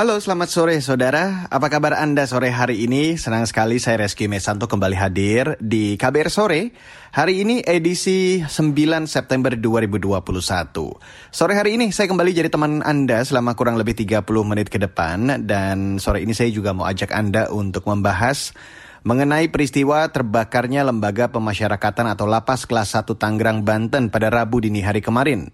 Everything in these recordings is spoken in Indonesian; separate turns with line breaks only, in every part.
Halo, selamat sore saudara. Apa kabar Anda sore hari ini? Senang sekali saya Reski Mesanto kembali hadir di KBR Sore. Hari ini edisi 9 September 2021. Sore hari ini saya kembali jadi teman Anda selama kurang lebih 30 menit ke depan. Dan sore ini saya juga mau ajak Anda untuk membahas mengenai peristiwa terbakarnya lembaga pemasyarakatan atau lapas kelas 1 Tangerang, Banten pada Rabu dini hari kemarin.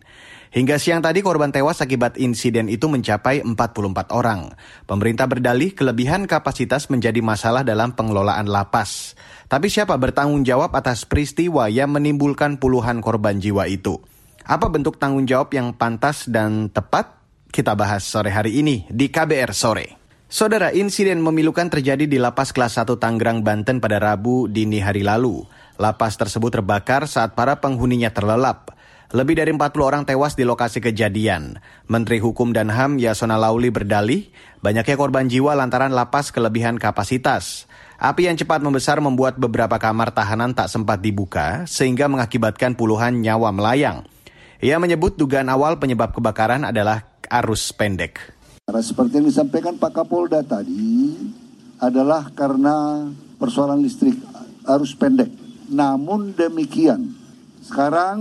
Hingga siang tadi korban tewas akibat insiden itu mencapai 44 orang. Pemerintah berdalih kelebihan kapasitas menjadi masalah dalam pengelolaan lapas. Tapi siapa bertanggung jawab atas peristiwa yang menimbulkan puluhan korban jiwa itu? Apa bentuk tanggung jawab yang pantas dan tepat? Kita bahas sore hari ini di KBR Sore. Saudara, insiden memilukan terjadi di Lapas Kelas 1 Tangerang, Banten pada Rabu dini hari lalu. Lapas tersebut terbakar saat para penghuninya terlelap. Lebih dari 40 orang tewas di lokasi kejadian. Menteri Hukum dan HAM Yasona Lauli berdalih, banyaknya korban jiwa lantaran lapas kelebihan kapasitas. Api yang cepat membesar membuat beberapa kamar tahanan tak sempat dibuka, sehingga mengakibatkan puluhan nyawa melayang. Ia menyebut dugaan awal penyebab kebakaran adalah arus pendek.
Seperti yang disampaikan Pak Kapolda tadi, adalah karena persoalan listrik arus pendek. Namun demikian, sekarang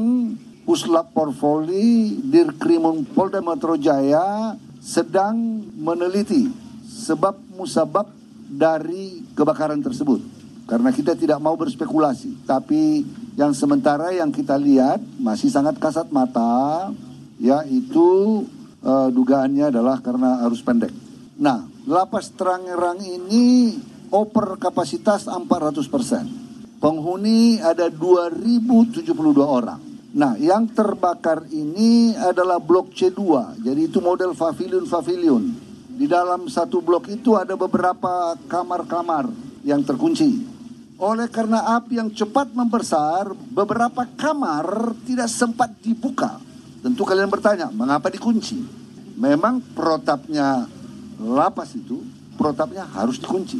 Puslap Porvoli Dirkrimum Polda Metro Jaya sedang meneliti sebab musabab dari kebakaran tersebut. Karena kita tidak mau berspekulasi, tapi yang sementara yang kita lihat masih sangat kasat mata, yaitu uh, dugaannya adalah karena arus pendek. Nah, lapas Tangerang ini oper kapasitas 400 persen. Penghuni ada 2072 orang. Nah, yang terbakar ini adalah blok C2. Jadi itu model pavilion-pavilion. Di dalam satu blok itu ada beberapa kamar-kamar yang terkunci. Oleh karena api yang cepat membesar, beberapa kamar tidak sempat dibuka. Tentu kalian bertanya, mengapa dikunci? Memang protapnya lapas itu, protapnya harus dikunci.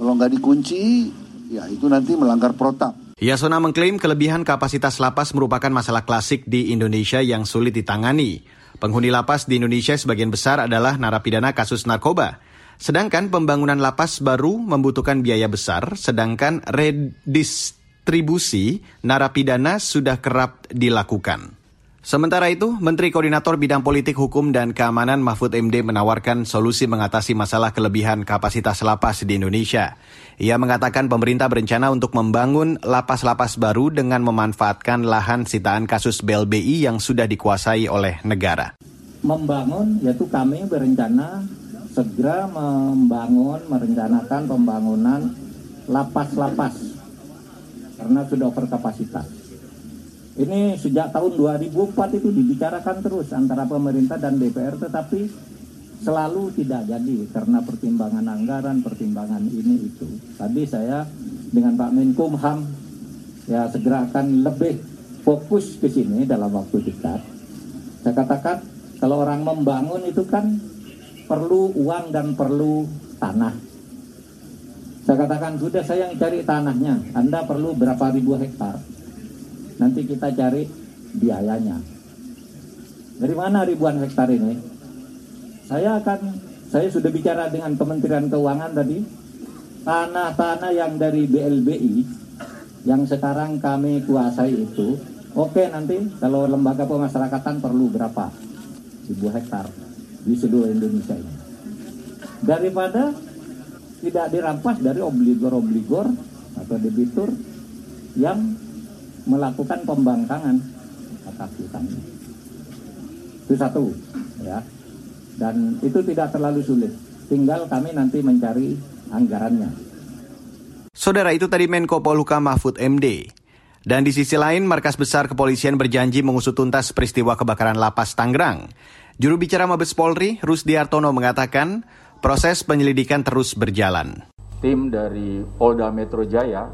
Kalau nggak dikunci, ya itu nanti melanggar protap.
Yasona mengklaim kelebihan kapasitas lapas merupakan masalah klasik di Indonesia yang sulit ditangani. Penghuni lapas di Indonesia sebagian besar adalah narapidana kasus narkoba. Sedangkan pembangunan lapas baru membutuhkan biaya besar, sedangkan redistribusi narapidana sudah kerap dilakukan. Sementara itu, Menteri Koordinator Bidang Politik, Hukum, dan Keamanan Mahfud MD menawarkan solusi mengatasi masalah kelebihan kapasitas lapas di Indonesia. Ia mengatakan pemerintah berencana untuk membangun lapas-lapas baru dengan memanfaatkan lahan sitaan kasus BLBI yang sudah dikuasai oleh negara.
Membangun, yaitu kami berencana segera membangun, merencanakan pembangunan lapas-lapas karena sudah overkapasitas ini sejak tahun 2004 itu dibicarakan terus antara pemerintah dan DPR tetapi selalu tidak jadi karena pertimbangan anggaran, pertimbangan ini itu. Tadi saya dengan Pak Menkumham ya segera akan lebih fokus ke sini dalam waktu dekat. Saya katakan kalau orang membangun itu kan perlu uang dan perlu tanah. Saya katakan sudah saya yang cari tanahnya, Anda perlu berapa ribu hektar Nanti kita cari biayanya. Dari mana ribuan hektar ini? Saya akan, saya sudah bicara dengan Kementerian Keuangan tadi, tanah-tanah yang dari BLBI, yang sekarang kami kuasai itu, oke nanti kalau lembaga pemasyarakatan perlu berapa? Ribu hektar di seluruh Indonesia ini. Daripada tidak dirampas dari obligor-obligor atau debitur yang melakukan pembangkangan atas hutangnya. Itu satu, ya. Dan itu tidak terlalu sulit. Tinggal kami nanti mencari anggarannya.
Saudara itu tadi Menko Poluka Mahfud MD. Dan di sisi lain, Markas Besar Kepolisian berjanji mengusut tuntas peristiwa kebakaran lapas Tangerang. Juru bicara Mabes Polri, Rusdi Artono mengatakan, proses penyelidikan terus berjalan.
Tim dari Polda Metro Jaya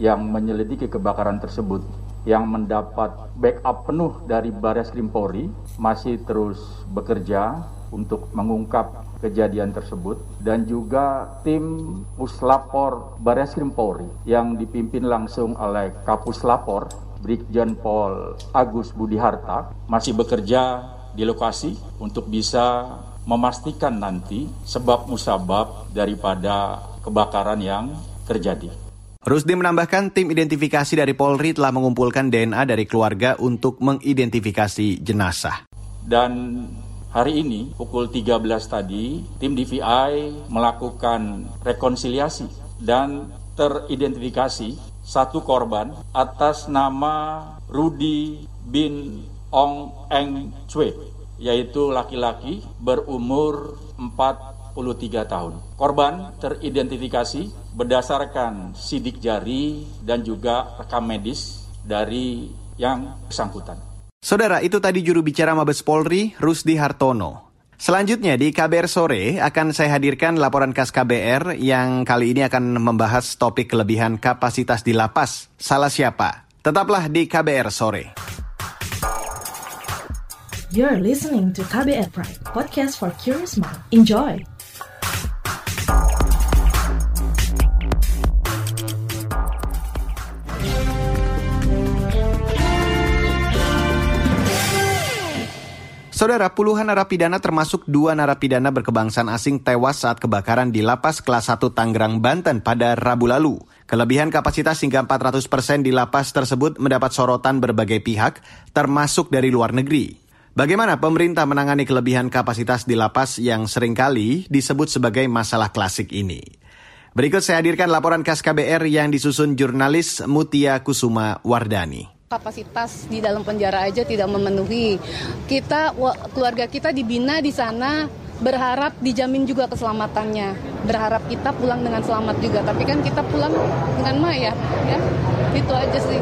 yang menyelidiki kebakaran tersebut yang mendapat backup penuh dari Baris Krim Polri masih terus bekerja untuk mengungkap kejadian tersebut dan juga tim Puslapor Baris Krim Polri yang dipimpin langsung oleh Kapuslapor Brigjen Pol Agus Budi Harta masih bekerja di lokasi untuk bisa memastikan nanti sebab musabab daripada kebakaran yang terjadi.
Rusdi menambahkan tim identifikasi dari Polri telah mengumpulkan DNA dari keluarga untuk mengidentifikasi jenazah.
Dan hari ini pukul 13 tadi tim DVI melakukan rekonsiliasi dan teridentifikasi satu korban atas nama Rudi bin Ong Eng Cue yaitu laki-laki berumur 43 tahun. Korban teridentifikasi berdasarkan sidik jari dan juga rekam medis dari yang bersangkutan.
Saudara, itu tadi juru bicara Mabes Polri, Rusdi Hartono. Selanjutnya di KBR sore akan saya hadirkan laporan khas KBR yang kali ini akan membahas topik kelebihan kapasitas di lapas. Salah siapa? Tetaplah di KBR sore.
You're listening to KBR Pride, podcast for curious mind. Enjoy.
Saudara, puluhan narapidana termasuk dua narapidana berkebangsaan asing tewas saat kebakaran di lapas kelas 1 Tangerang, Banten pada Rabu lalu. Kelebihan kapasitas hingga 400 persen di lapas tersebut mendapat sorotan berbagai pihak, termasuk dari luar negeri. Bagaimana pemerintah menangani kelebihan kapasitas di lapas yang sering kali disebut sebagai masalah klasik ini? Berikut saya hadirkan laporan khas KBR yang disusun jurnalis Mutia Kusuma Wardani
kapasitas di dalam penjara aja tidak memenuhi. Kita keluarga kita dibina di sana berharap dijamin juga keselamatannya. Berharap kita pulang dengan selamat juga. Tapi kan kita pulang dengan mayat, ya. Itu aja sih.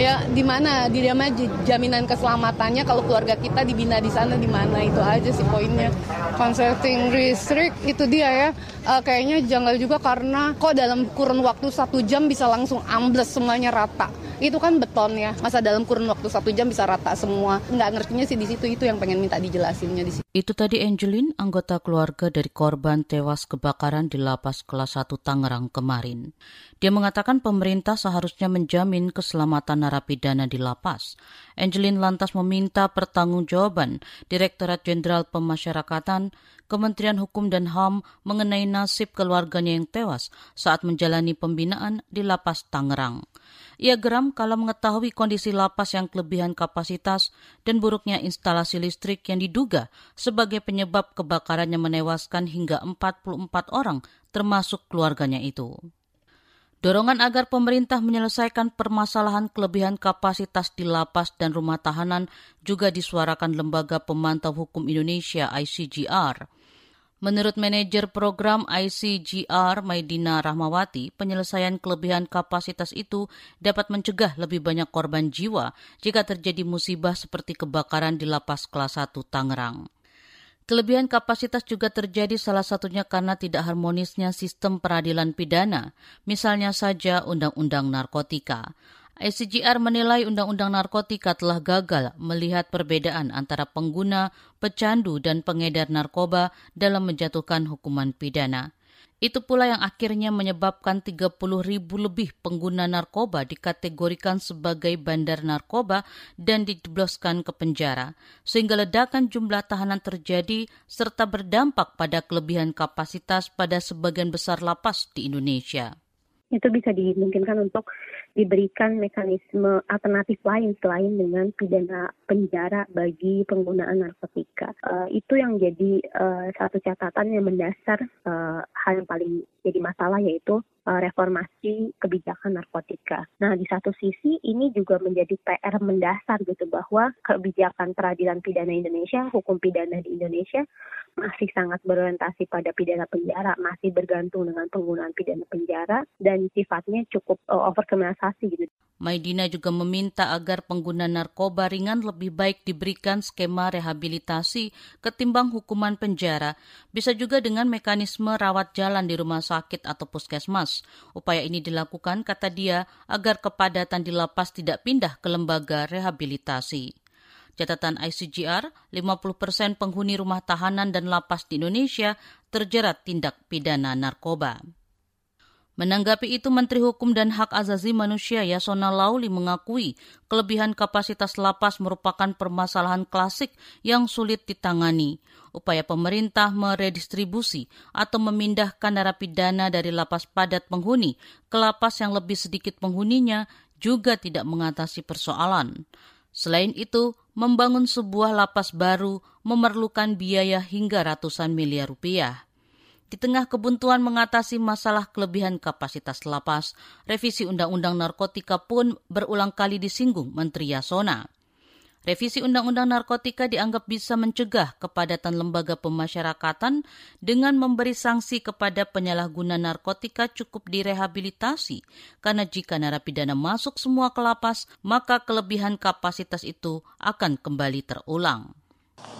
Ya, di mana? Di mana jaminan keselamatannya kalau keluarga kita dibina di sana di mana? Itu aja sih poinnya. Consulting restrict itu dia ya. Uh, kayaknya janggal juga karena kok dalam kurun waktu satu jam bisa langsung ambles semuanya rata. Itu kan beton ya. Masa dalam kurun waktu satu jam bisa rata semua. Nggak ngertinya sih di situ. Itu yang pengen minta dijelasinnya di situ.
Itu tadi Angelin anggota keluarga dari korban tewas kebakaran di lapas kelas 1 Tangerang kemarin dia mengatakan pemerintah seharusnya menjamin keselamatan narapidana di lapas Angelin lantas meminta pertanggungjawaban Direktorat Jenderal Pemasyarakatan Kementerian Hukum dan HAM mengenai nasib keluarganya yang tewas saat menjalani pembinaan di lapas Tangerang. Ia geram kalau mengetahui kondisi lapas yang kelebihan kapasitas dan buruknya instalasi listrik yang diduga sebagai penyebab kebakarannya menewaskan hingga 44 orang termasuk keluarganya itu. Dorongan agar pemerintah menyelesaikan permasalahan kelebihan kapasitas di lapas dan rumah tahanan juga disuarakan Lembaga Pemantau Hukum Indonesia ICGR. Menurut manajer program ICGR Maidina Rahmawati, penyelesaian kelebihan kapasitas itu dapat mencegah lebih banyak korban jiwa jika terjadi musibah seperti kebakaran di lapas kelas 1 Tangerang. Kelebihan kapasitas juga terjadi salah satunya karena tidak harmonisnya sistem peradilan pidana, misalnya saja Undang-Undang Narkotika. ICGR menilai Undang-Undang Narkotika telah gagal melihat perbedaan antara pengguna, pecandu, dan pengedar narkoba dalam menjatuhkan hukuman pidana. Itu pula yang akhirnya menyebabkan 30 ribu lebih pengguna narkoba dikategorikan sebagai bandar narkoba dan dijebloskan ke penjara, sehingga ledakan jumlah tahanan terjadi serta berdampak pada kelebihan kapasitas pada sebagian besar lapas di Indonesia.
Itu bisa dimungkinkan untuk diberikan mekanisme alternatif lain selain dengan pidana penjara bagi penggunaan narkotika. Uh, itu yang jadi uh, satu catatan yang mendasar uh, hal yang paling jadi masalah yaitu reformasi kebijakan narkotika. Nah, di satu sisi ini juga menjadi PR mendasar gitu bahwa kebijakan peradilan pidana Indonesia, hukum pidana di Indonesia masih sangat berorientasi pada pidana penjara, masih bergantung dengan penggunaan pidana penjara dan sifatnya cukup uh, overkriminalisasi gitu.
Maidina juga meminta agar pengguna narkoba ringan lebih baik diberikan skema rehabilitasi ketimbang hukuman penjara, bisa juga dengan mekanisme rawat jalan di rumah sakit atau puskesmas. Upaya ini dilakukan, kata dia, agar kepadatan di lapas tidak pindah ke lembaga rehabilitasi. Catatan ICGR, 50 persen penghuni rumah tahanan dan lapas di Indonesia terjerat tindak pidana narkoba. Menanggapi itu, Menteri Hukum dan Hak Azazi Manusia Yasona Lauli mengakui kelebihan kapasitas lapas merupakan permasalahan klasik yang sulit ditangani. Upaya pemerintah meredistribusi atau memindahkan narapidana dari lapas padat penghuni ke lapas yang lebih sedikit penghuninya juga tidak mengatasi persoalan. Selain itu, membangun sebuah lapas baru memerlukan biaya hingga ratusan miliar rupiah. Di tengah kebuntuan mengatasi masalah kelebihan kapasitas lapas, revisi Undang-Undang Narkotika pun berulang kali disinggung Menteri Yasona. Revisi Undang-Undang Narkotika dianggap bisa mencegah kepadatan lembaga pemasyarakatan dengan memberi sanksi kepada penyalahguna narkotika cukup direhabilitasi, karena jika narapidana masuk semua ke lapas, maka kelebihan kapasitas itu akan kembali terulang.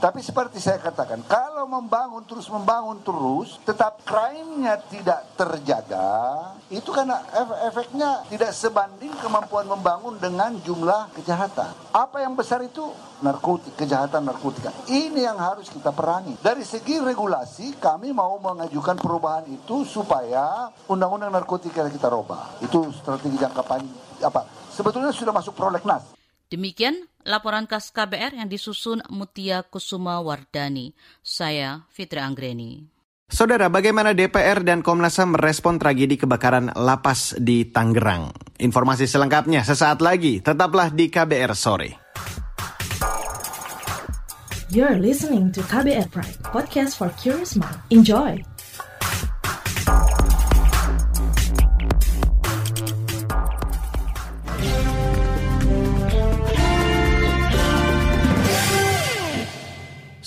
Tapi seperti saya katakan, kalau membangun terus membangun terus, tetap crime-nya tidak terjaga, itu karena efeknya tidak sebanding kemampuan membangun dengan jumlah kejahatan. Apa yang besar itu? Narkotik, kejahatan narkotika. Ini yang harus kita perangi. Dari segi regulasi, kami mau mengajukan perubahan itu supaya undang-undang narkotika kita robah. Itu strategi jangka panjang. Apa? Sebetulnya sudah masuk prolegnas.
Demikian laporan khas KBR yang disusun Mutia Kusuma Wardani. Saya Fitri Anggreni.
Saudara, bagaimana DPR dan Komnas HAM merespon tragedi kebakaran lapas di Tangerang? Informasi selengkapnya sesaat lagi. Tetaplah di KBR sore.
You're listening to KBR Pride, podcast for curious mind. Enjoy.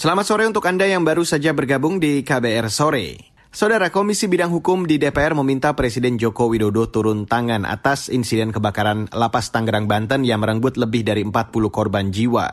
Selamat sore untuk Anda yang baru saja bergabung di KBR Sore. Saudara Komisi Bidang Hukum di DPR meminta Presiden Joko Widodo turun tangan atas insiden kebakaran Lapas Tangerang, Banten yang merenggut lebih dari 40 korban jiwa.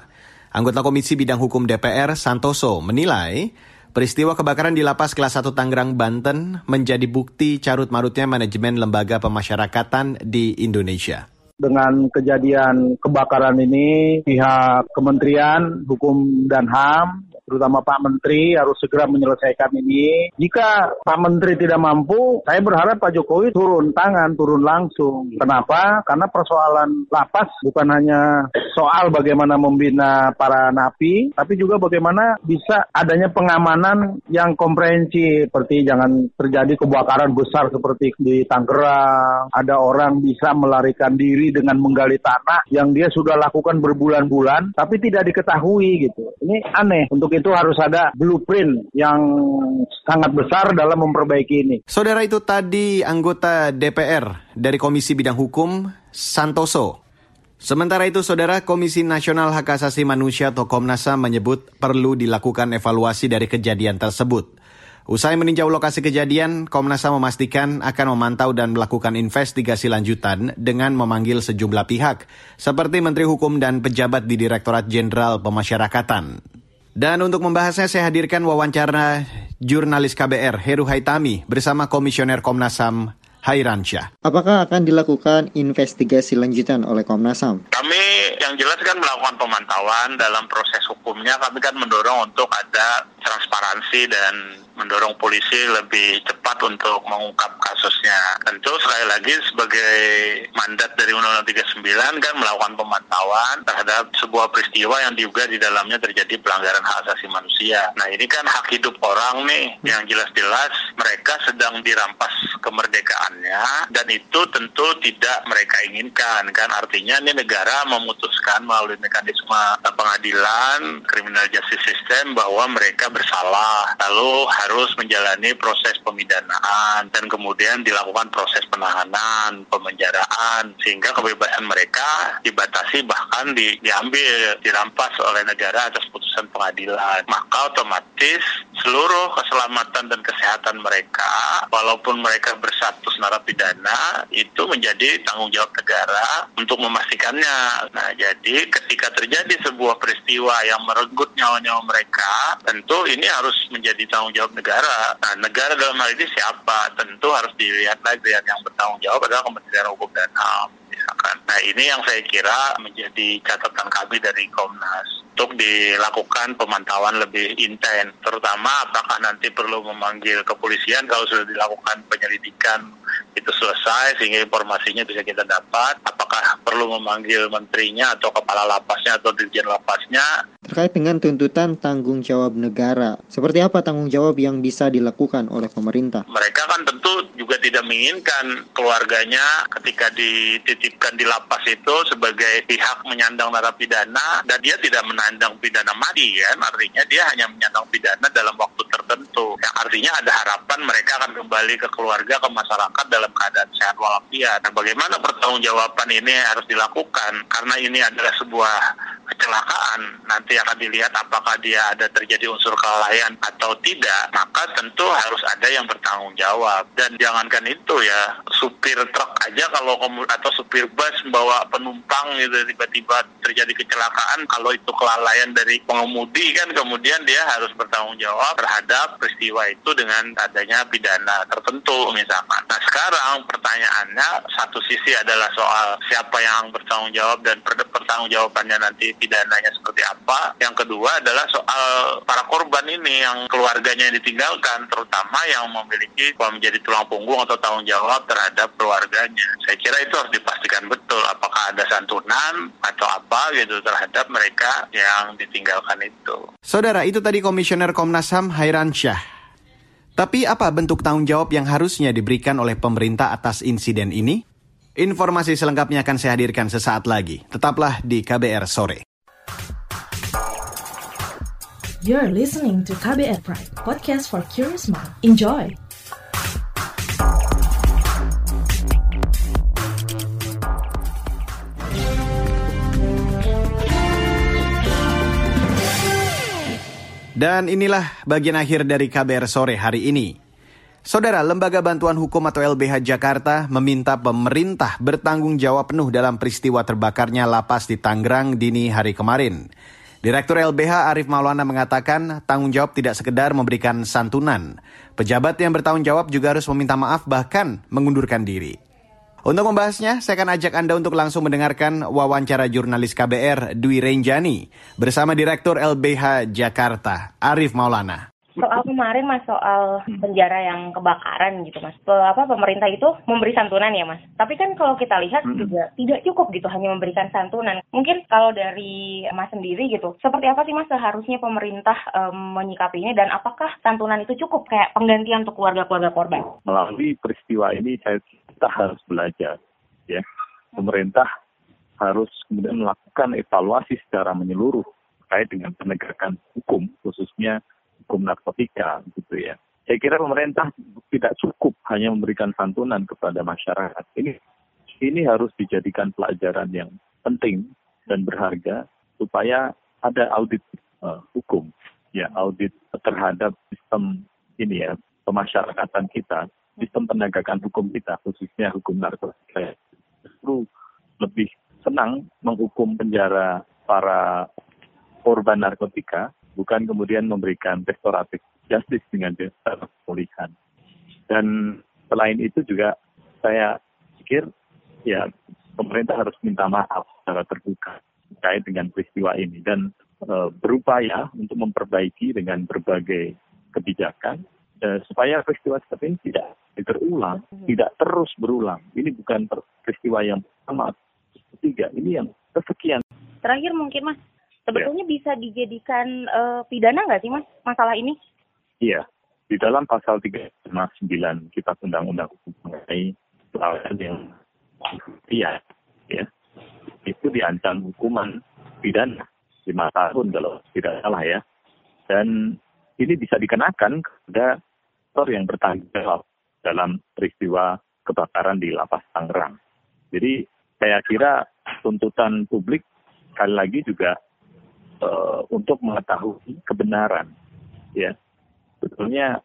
Anggota Komisi Bidang Hukum DPR, Santoso, menilai peristiwa kebakaran di Lapas Kelas 1 Tangerang, Banten menjadi bukti carut-marutnya manajemen lembaga pemasyarakatan di Indonesia
dengan kejadian kebakaran ini pihak Kementerian Hukum dan HAM terutama Pak Menteri harus segera menyelesaikan ini. Jika Pak Menteri tidak mampu, saya berharap Pak Jokowi turun tangan, turun langsung. Kenapa? Karena persoalan lapas bukan hanya soal bagaimana membina para napi, tapi juga bagaimana bisa adanya pengamanan yang komprehensif, seperti jangan terjadi kebakaran besar seperti di Tangerang. Ada orang bisa melarikan diri dengan menggali tanah yang dia sudah lakukan berbulan-bulan, tapi tidak diketahui gitu. Ini aneh. Untuk itu harus ada blueprint yang sangat besar dalam memperbaiki ini.
Saudara itu tadi anggota DPR dari Komisi Bidang Hukum Santoso. Sementara itu, Saudara Komisi Nasional Hak Asasi Manusia atau Komnas HAM menyebut perlu dilakukan evaluasi dari kejadian tersebut. Usai meninjau lokasi kejadian, Komnas HAM memastikan akan memantau dan melakukan investigasi lanjutan dengan memanggil sejumlah pihak, seperti Menteri Hukum dan pejabat di Direktorat Jenderal Pemasyarakatan. Dan untuk membahasnya saya hadirkan wawancara jurnalis KBR Heru Haitami bersama Komisioner Komnas HAM Hairansyah.
Apakah akan dilakukan investigasi lanjutan oleh Komnas HAM?
Kami yang jelas kan melakukan pemantauan dalam proses hukumnya, kami kan mendorong untuk ada transparansi dan mendorong polisi lebih cepat untuk mengungkap kasusnya. Tentu sekali lagi sebagai mandat dari Undang-Undang 39 kan melakukan pemantauan terhadap sebuah peristiwa yang juga di dalamnya terjadi pelanggaran hak asasi manusia. Nah ini kan hak hidup orang nih yang jelas-jelas mereka sedang dirampas kemerdekaannya dan itu tentu tidak mereka inginkan kan artinya ini negara memutuskan melalui mekanisme pengadilan criminal justice system bahwa mereka bersalah lalu harus menjalani proses pemidanaan dan kemudian dilakukan proses penahanan, pemenjaraan sehingga kebebasan mereka dibatasi bahkan di, diambil, dirampas oleh negara atas putusan pengadilan. Maka otomatis seluruh keselamatan dan kesehatan mereka, walaupun mereka berstatus narapidana, itu menjadi tanggung jawab negara untuk memastikannya. Nah, jadi ketika terjadi sebuah peristiwa yang merenggut nyawa-nyawa mereka, tentu ini harus menjadi tanggung jawab negara. Nah, negara dalam hal ini siapa? Tentu harus dilihat lagi yang bertanggung jawab adalah Kementerian Hukum dan HAM misalkan. Nah ini yang saya kira menjadi catatan kami dari Komnas untuk dilakukan pemantauan lebih intens, terutama apakah nanti perlu memanggil kepolisian kalau sudah dilakukan penyelidikan itu selesai sehingga informasinya bisa kita dapat, apakah perlu memanggil menterinya atau kepala lapasnya atau dirjen lapasnya.
Terkait dengan tuntutan tanggung jawab negara, seperti apa tanggung jawab yang bisa dilakukan oleh pemerintah?
Mereka kan tentu tidak menginginkan keluarganya ketika dititipkan di lapas itu sebagai pihak menyandang narapidana dan dia tidak menang menyandang pidana mati kan? Artinya dia hanya menyandang pidana dalam waktu tertentu. Yang artinya ada harapan mereka akan kembali ke keluarga ke masyarakat dalam keadaan sehat walafiat. Nah bagaimana pertanggungjawaban ini harus dilakukan? Karena ini adalah sebuah kecelakaan. Nanti akan dilihat apakah dia ada terjadi unsur kelalaian atau tidak maka tentu harus ada yang bertanggung jawab. Dan jangankan itu ya supir truk aja kalau atau supir bus membawa penumpang gitu tiba-tiba terjadi kecelakaan kalau itu kelalaian dari pengemudi kan kemudian dia harus bertanggung jawab terhadap peristiwa itu dengan adanya pidana tertentu misalkan. Nah sekarang pertanyaannya satu sisi adalah soal siapa yang bertanggung jawab dan pertanggung jawabannya nanti pidananya seperti apa. Yang kedua adalah soal para korban ini yang keluarganya ditinggalkan, terutama yang memiliki menjadi tulang punggung tanggung jawab terhadap keluarganya. Saya kira itu harus dipastikan betul apakah ada santunan atau apa gitu terhadap mereka yang ditinggalkan itu.
Saudara, itu tadi Komisioner Komnas HAM Hairan Syah. Tapi apa bentuk tanggung jawab yang harusnya diberikan oleh pemerintah atas insiden ini? Informasi selengkapnya akan saya hadirkan sesaat lagi. Tetaplah di KBR sore.
You're listening to KBR Pride, podcast for curious mind. Enjoy.
Dan inilah bagian akhir dari KBR sore hari ini. Saudara, Lembaga Bantuan Hukum atau LBH Jakarta meminta pemerintah bertanggung jawab penuh dalam peristiwa terbakarnya lapas di Tangerang dini hari kemarin. Direktur LBH Arif Maulana mengatakan tanggung jawab tidak sekedar memberikan santunan. Pejabat yang bertanggung jawab juga harus meminta maaf bahkan mengundurkan diri. Untuk membahasnya, saya akan ajak Anda untuk langsung mendengarkan wawancara jurnalis KBR Dwi Renjani bersama Direktur LBH Jakarta, Arif Maulana.
Soal kemarin mas soal penjara yang kebakaran gitu mas. Pe, apa pemerintah itu memberi santunan ya mas? Tapi kan kalau kita lihat hmm. juga tidak cukup gitu hanya memberikan santunan. Mungkin kalau dari mas sendiri gitu seperti apa sih mas seharusnya pemerintah um, menyikapi ini dan apakah santunan itu cukup kayak penggantian untuk keluarga-keluarga korban?
Melalui peristiwa ini saya kita harus belajar ya pemerintah harus kemudian melakukan evaluasi secara menyeluruh terkait dengan penegakan hukum khususnya hukum narkotika gitu ya. Saya kira pemerintah tidak cukup hanya memberikan santunan kepada masyarakat. Ini ini harus dijadikan pelajaran yang penting dan berharga supaya ada audit uh, hukum ya audit terhadap sistem ini ya pemasyarakatan kita sistem penegakan hukum kita khususnya hukum narkotika justru lebih senang menghukum penjara para korban narkotika bukan kemudian memberikan restoratif justice dengan dasar pemulihan. Dan selain itu juga saya pikir ya pemerintah harus minta maaf secara terbuka terkait dengan peristiwa ini dan e, berupaya untuk memperbaiki dengan berbagai kebijakan e, supaya peristiwa seperti ini tidak terulang, hmm. tidak terus berulang. Ini bukan peristiwa yang pertama, ketiga, ini yang kesekian.
Terakhir mungkin Mas, Sebetulnya ya. bisa dijadikan uh, pidana nggak sih mas masalah ini?
Iya, di dalam pasal 359 Kitab Undang-Undang Hukum mengenai pelanggaran yang iya, ya, itu diancam hukuman pidana lima tahun kalau tidak salah ya. Dan ini bisa dikenakan kepada yang bertanggung jawab dalam peristiwa kebakaran di lapas Tangerang. Jadi saya kira tuntutan publik sekali lagi juga uh, untuk mengetahui kebenaran ya sebetulnya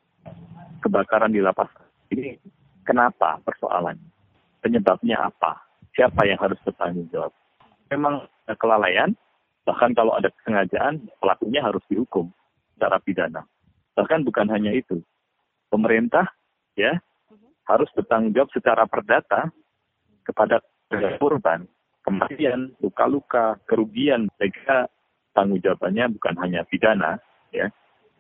kebakaran di lapas ini kenapa persoalannya? Penyebabnya apa? Siapa yang harus bertanggung jawab? Memang kelalaian, bahkan kalau ada kesengajaan, pelakunya harus dihukum secara pidana. Bahkan bukan hanya itu, pemerintah ya harus bertanggung jawab secara perdata kepada korban kematian, luka-luka, kerugian. Saya tanggung jawabannya bukan hanya pidana, ya,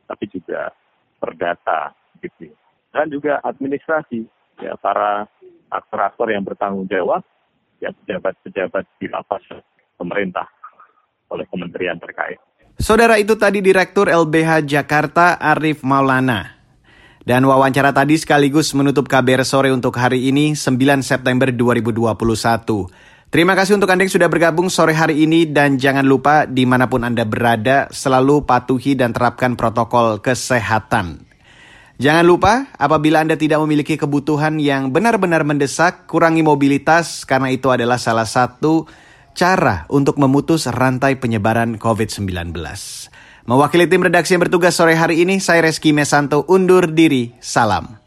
tapi juga perdata, gitu. Dan juga administrasi, ya, para aktor-aktor yang bertanggung jawab, ya, pejabat-pejabat di lapas pemerintah oleh kementerian terkait.
Saudara itu tadi Direktur LBH Jakarta Arif Maulana. Dan wawancara tadi sekaligus menutup KBR sore untuk hari ini 9 September 2021. Terima kasih untuk Anda yang sudah bergabung sore hari ini dan jangan lupa di mana pun Anda berada selalu patuhi dan terapkan protokol kesehatan. Jangan lupa apabila Anda tidak memiliki kebutuhan yang benar-benar mendesak, kurangi mobilitas karena itu adalah salah satu cara untuk memutus rantai penyebaran COVID-19. Mewakili tim redaksi yang bertugas sore hari ini, saya Reski Mesanto undur diri. Salam.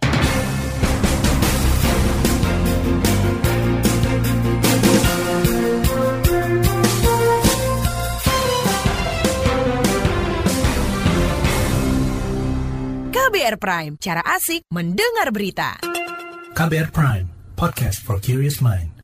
KBR Prime, cara asik mendengar berita.
KBR Prime, podcast for curious mind.